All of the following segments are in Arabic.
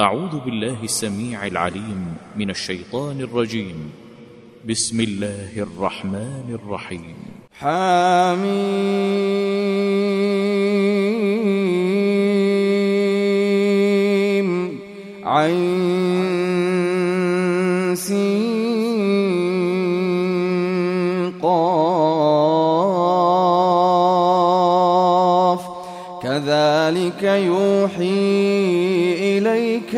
أعوذ بالله السميع العليم من الشيطان الرجيم. بسم الله الرحمن الرحيم. حميم عين كذلك يوحي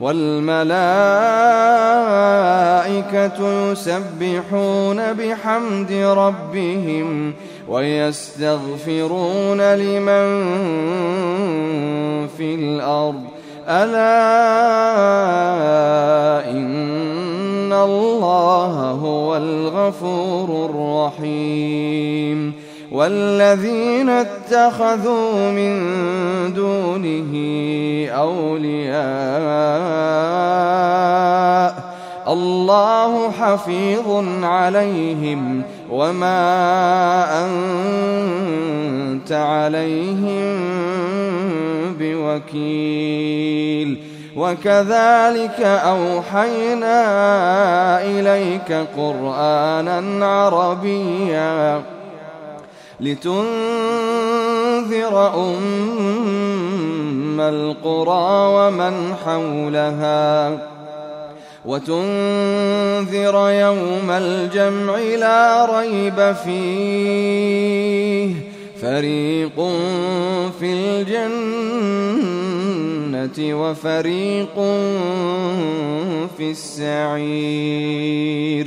والملائكة يسبحون بحمد ربهم ويستغفرون لمن في الأرض. ألا إن الله هو الغفور الرحيم. والذين اتخذوا من دونه أولياء الله حفيظ عليهم وما أنت عليهم بوكيل وكذلك أوحينا إليك قرآنا عربيا لتنذر أم القرى ومن حولها وتنذر يوم الجمع لا ريب فيه. فريق في الجنة وفريق في السعير.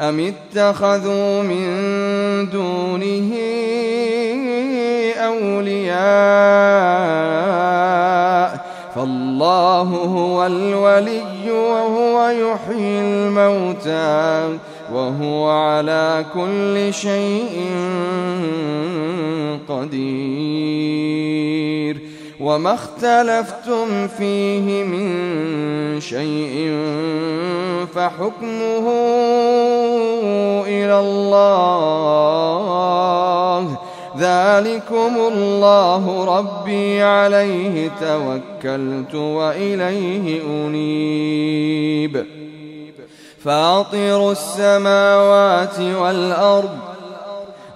أم اتخذوا من دونه أولياء؟ فالله هو الولي وهو يحيي الموتى وهو على كل شيء قدير. وما اختلفتم فيه من شيء فحكمه إلى الله. ذلكم الله ربي عليه توكلت وإليه أنيب. فاطر السماوات والأرض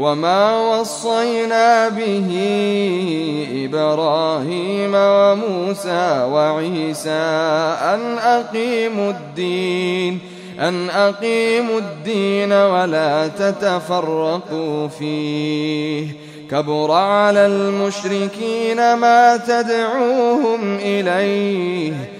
وما وصينا به إبراهيم وموسى وعيسى أن أقيموا الدين أن أقيموا الدين ولا تتفرقوا فيه كبر على المشركين ما تدعوهم إليه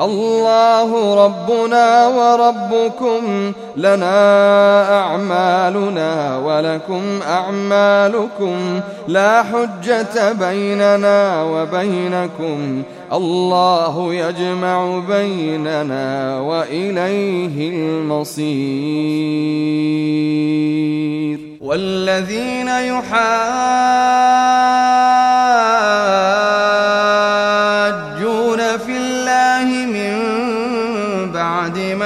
الله ربنا وربكم لنا أعمالنا ولكم أعمالكم لا حجة بيننا وبينكم الله يجمع بيننا وإليه المصير والذين يحاجون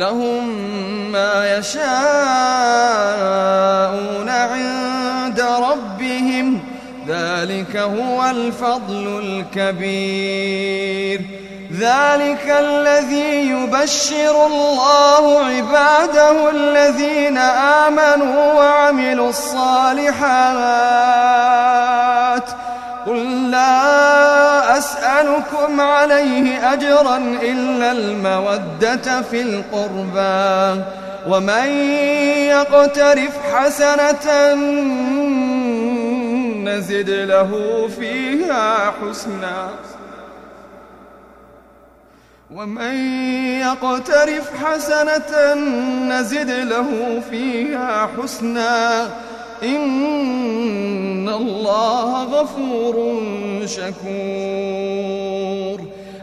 لهم ما يشاءون عند ربهم. ذلك هو الفضل الكبير. ذلك الذي يبشر الله عباده الذين آمنوا وعملوا الصالحات. قل لا أسألكم عليه أجرا إلا المودة في القربى ومن يقترف حسنة نزد له فيها حسنا ومن يقترف حسنة نزد له فيها حسنا غفور شكور.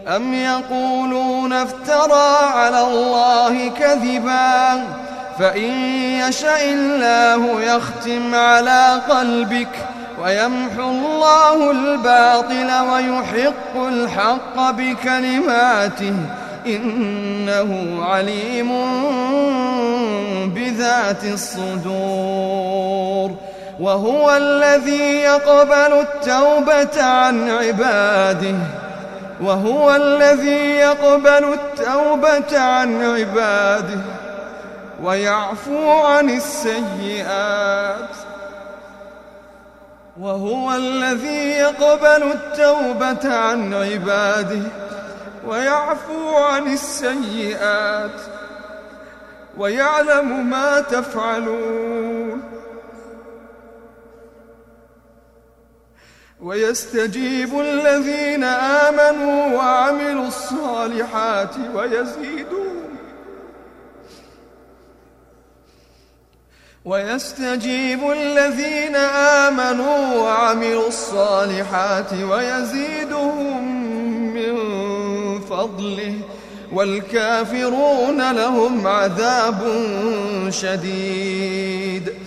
أم يقولون افترى على الله كذبا؟ فإن يشاء الله يختم على قلبك ويمحو الله الباطل ويحق الحق بكلماته. إنه عليم بذات الصدور. وهو الذي يقبل التوبة عن عباده. وهو الذي يقبل التوبة عن عباده. ويعفو عن السيئات. وهو الذي يقبل التوبة عن عباده. ويعفو عن السيئات. ويعلم ما تفعلون. ويستجيب الذين آمنوا وعملوا الصالحات ويزيدون. ويستجيب الذين آمنوا وعملوا الصالحات ويزيدهم من فضله والكافرون لهم عذاب شديد.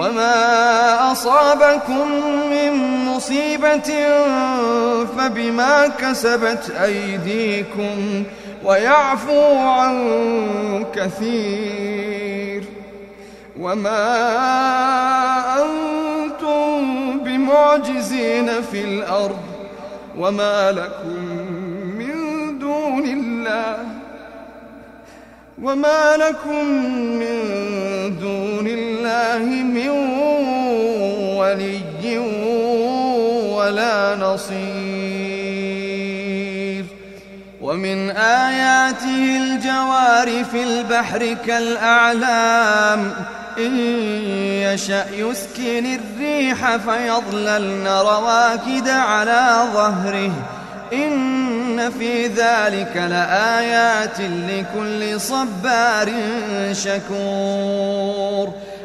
وما أصابكم من مصيبة فبما كسبت أيديكم ويعفو عن كثير وما أنتم بمعجزين في الأرض وما لكم من دون الله وما لكم من دون الله من ولي ولا نصير. ومن آياته الجوار في البحر كالأعلام إن يشأ يسكن الريح فيظللن رواكد على ظهره. إن في ذلك لآيات لكل صبار شكور.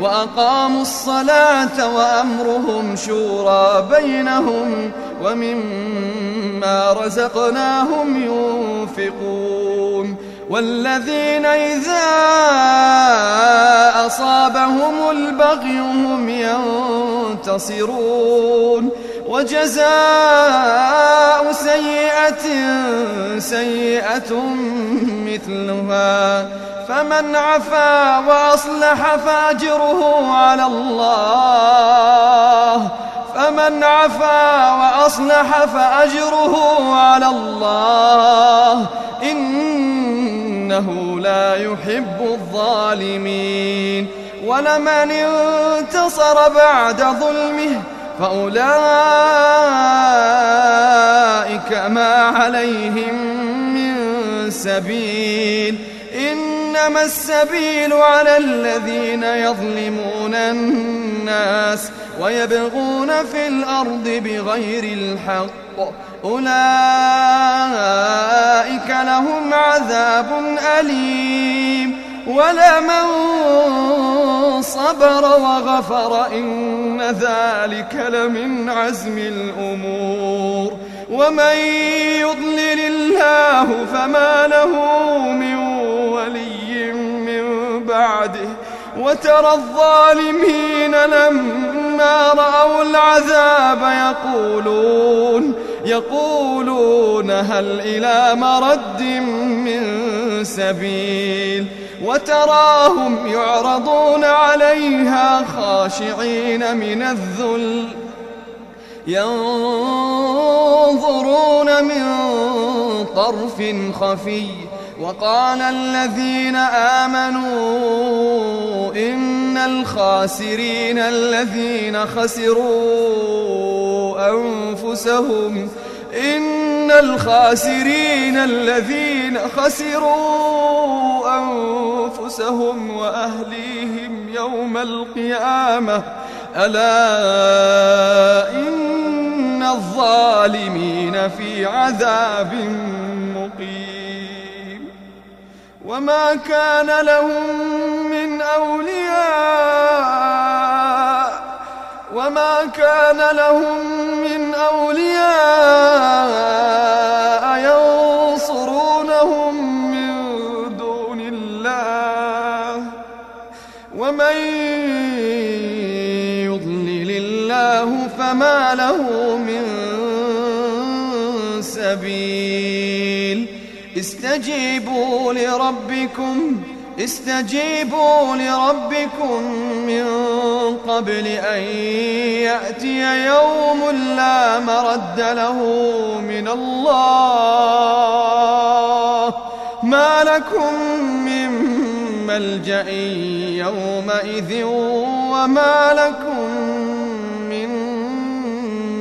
وأقاموا الصلاة وأمرهم شورى بينهم ومما رزقناهم ينفقون والذين إذا أصابهم البغي هم ينتصرون وجزاء سيئة سيئة مثلها. فمن عفا وأصلح فأجره على الله. فمن عفا وأصلح فأجره على الله. إنه لا يحب الظالمين. ولمن انتصر بعد ظلمه فأولئك ما عليهم من سبيل. إنما السبيل على الذين يظلمون الناس ويبغون في الأرض بغير الحق. أولئك لهم عذاب أليم. ولمن صبر وغفر إن ذلك لمن عزم الأمور. ومن يضلل الله فما له من ولي من بعده. وترى الظالمين لما رأوا العذاب يقولون يقولون هل إلى مرد من سبيل؟ وتراهم يعرضون عليها خاشعين من الذل ينظرون من طرف خفي وقال الذين آمنوا إن الخاسرين الذين خسروا أنفسهم إن الخاسرين الذين خسروا أنفسهم وأهليهم يوم القيامة. ألا إن الظالمين في عذاب مقيم. وما كان لهم من أولياء وما كان لهم من أولياء فما له من سبيل. استجيبوا لربكم استجيبوا لربكم من قبل أن يأتي يوم لا مرد له من الله. ما لكم من ملجأ يومئذ وما لكم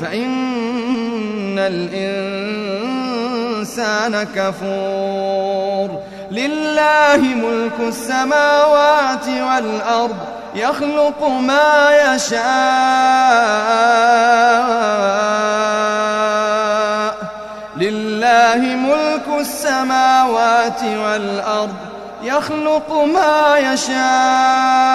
فإن الإنسان كفور. لله ملك السماوات والأرض يخلق ما يشاء. لله ملك السماوات والأرض يخلق ما يشاء.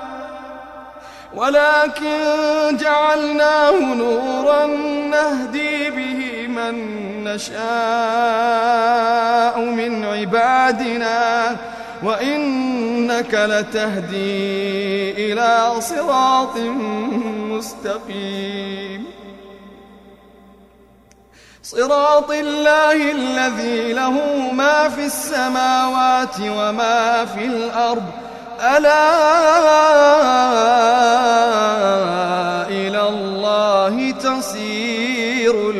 ولكن جعلناه نورا نهدي به من نشاء من عبادنا وإنك لتهدي إلى صراط مستقيم. صراط الله الذي له ما في السماوات وما في الأرض ألا إلى الله تصير